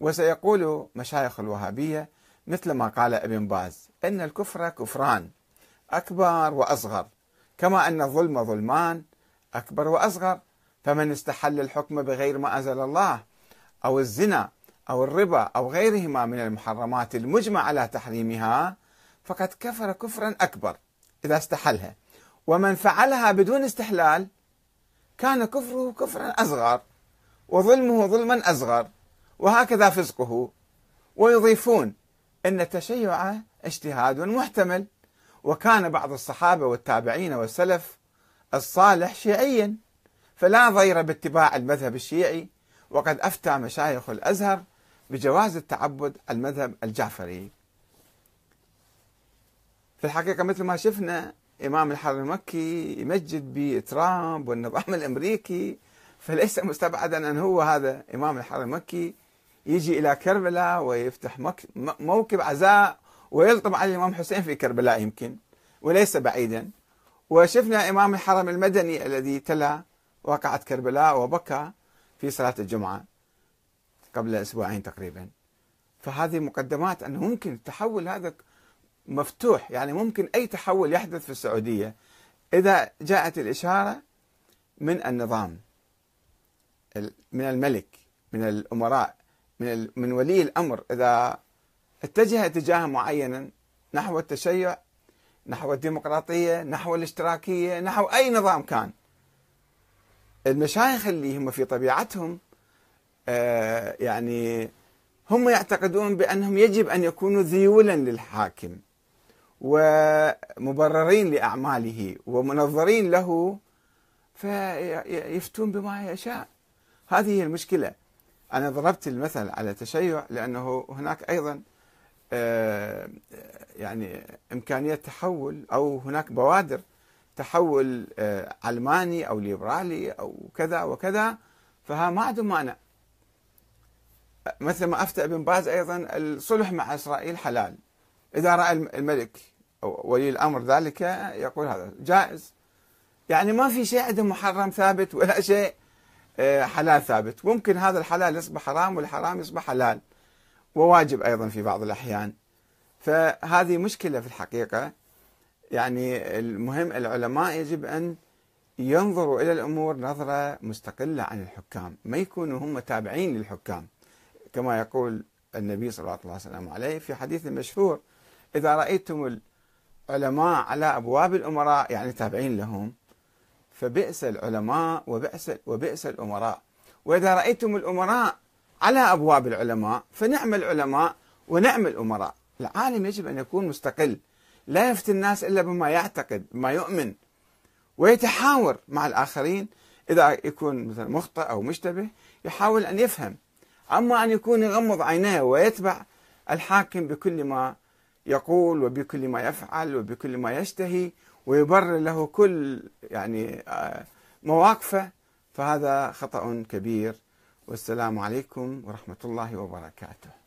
وسيقول مشايخ الوهابية مثل ما قال ابن باز أن الكفر كفران أكبر وأصغر. كما أن الظلم ظلمان أكبر وأصغر. فمن استحل الحكم بغير ما أنزل الله أو الزنا أو الربا أو غيرهما من المحرمات المجمع على تحريمها فقد كفر كفرا أكبر إذا استحلها. ومن فعلها بدون استحلال كان كفره كفرا أصغر وظلمه ظلما أصغر. وهكذا فسقه. ويضيفون أن التشيع اجتهاد محتمل. وكان بعض الصحابة والتابعين والسلف الصالح شيعيا فلا ضير باتباع المذهب الشيعي. وقد أفتى مشايخ الأزهر بجواز التعبد المذهب الجعفري. في الحقيقة مثل ما شفنا إمام الحرم المكي يمجد بترامب والنظام الأمريكي فليس مستبعدا أن هو هذا إمام الحرم المكي. يجي إلى كربلاء ويفتح موكب عزاء ويلطم على الإمام حسين في كربلاء يمكن وليس بعيدا. وشفنا إمام الحرم المدني الذي تلا واقعة كربلاء وبكى في صلاة الجمعة قبل أسبوعين تقريبا. فهذه مقدمات أنه ممكن التحول هذا مفتوح يعني ممكن أي تحول يحدث في السعودية. إذا جاءت الإشارة من النظام من الملك من الأمراء من من ولي الأمر. إذا اتجه اتجاها معينا نحو التشيع نحو الديمقراطية نحو الاشتراكية نحو أي نظام كان المشايخ اللي هم في طبيعتهم آه يعني هم يعتقدون بأنهم يجب أن يكونوا ذيولا للحاكم ومبررين لأعماله ومنظرين له فيفتون بما يشاء. هذه هي المشكلة. أنا ضربت المثل على التشيع لأنه هناك أيضا آه، يعني إمكانية تحول أو هناك بوادر تحول آه، علماني أو ليبرالي أو كذا وكذا فها ما عندهم مانع مثل ما أفتى ابن باز أيضا الصلح مع إسرائيل حلال. إذا رأى الملك أو ولي الأمر ذلك يقول هذا جائز. يعني ما في شيء عندهم محرم ثابت ولا شيء. آه، حلال ثابت. ممكن هذا الحلال يصبح حرام والحرام يصبح حلال. وواجب أيضا في بعض الأحيان. فهذه مشكلة في الحقيقة. يعني المهم العلماء يجب أن ينظروا إلى الأمور نظرة مستقلة عن الحكام. ما يكونوا هم تابعين للحكام. كما يقول النبي صلى الله عليه وسلم عليه في حديث مشهور إذا رأيتم العلماء على أبواب الأمراء يعني تابعين لهم فبئس العلماء وبئس وبئس الأمراء. وإذا رأيتم الأمراء على أبواب العلماء فنعم العلماء ونعم الأمراء. العالم يجب أن يكون مستقل لا يفتي الناس إلا بما يعتقد بما يؤمن ويتحاور مع الآخرين. إذا يكون مثلا مخطئ أو مشتبه يحاول أن يفهم. أما أن يكون يغمض عينيه ويتبع الحاكم بكل ما يقول وبكل ما يفعل وبكل ما يشتهي ويبرر له كل يعني آه، مواقفه فهذا خطأ كبير. والسلام عليكم ورحمة الله وبركاته.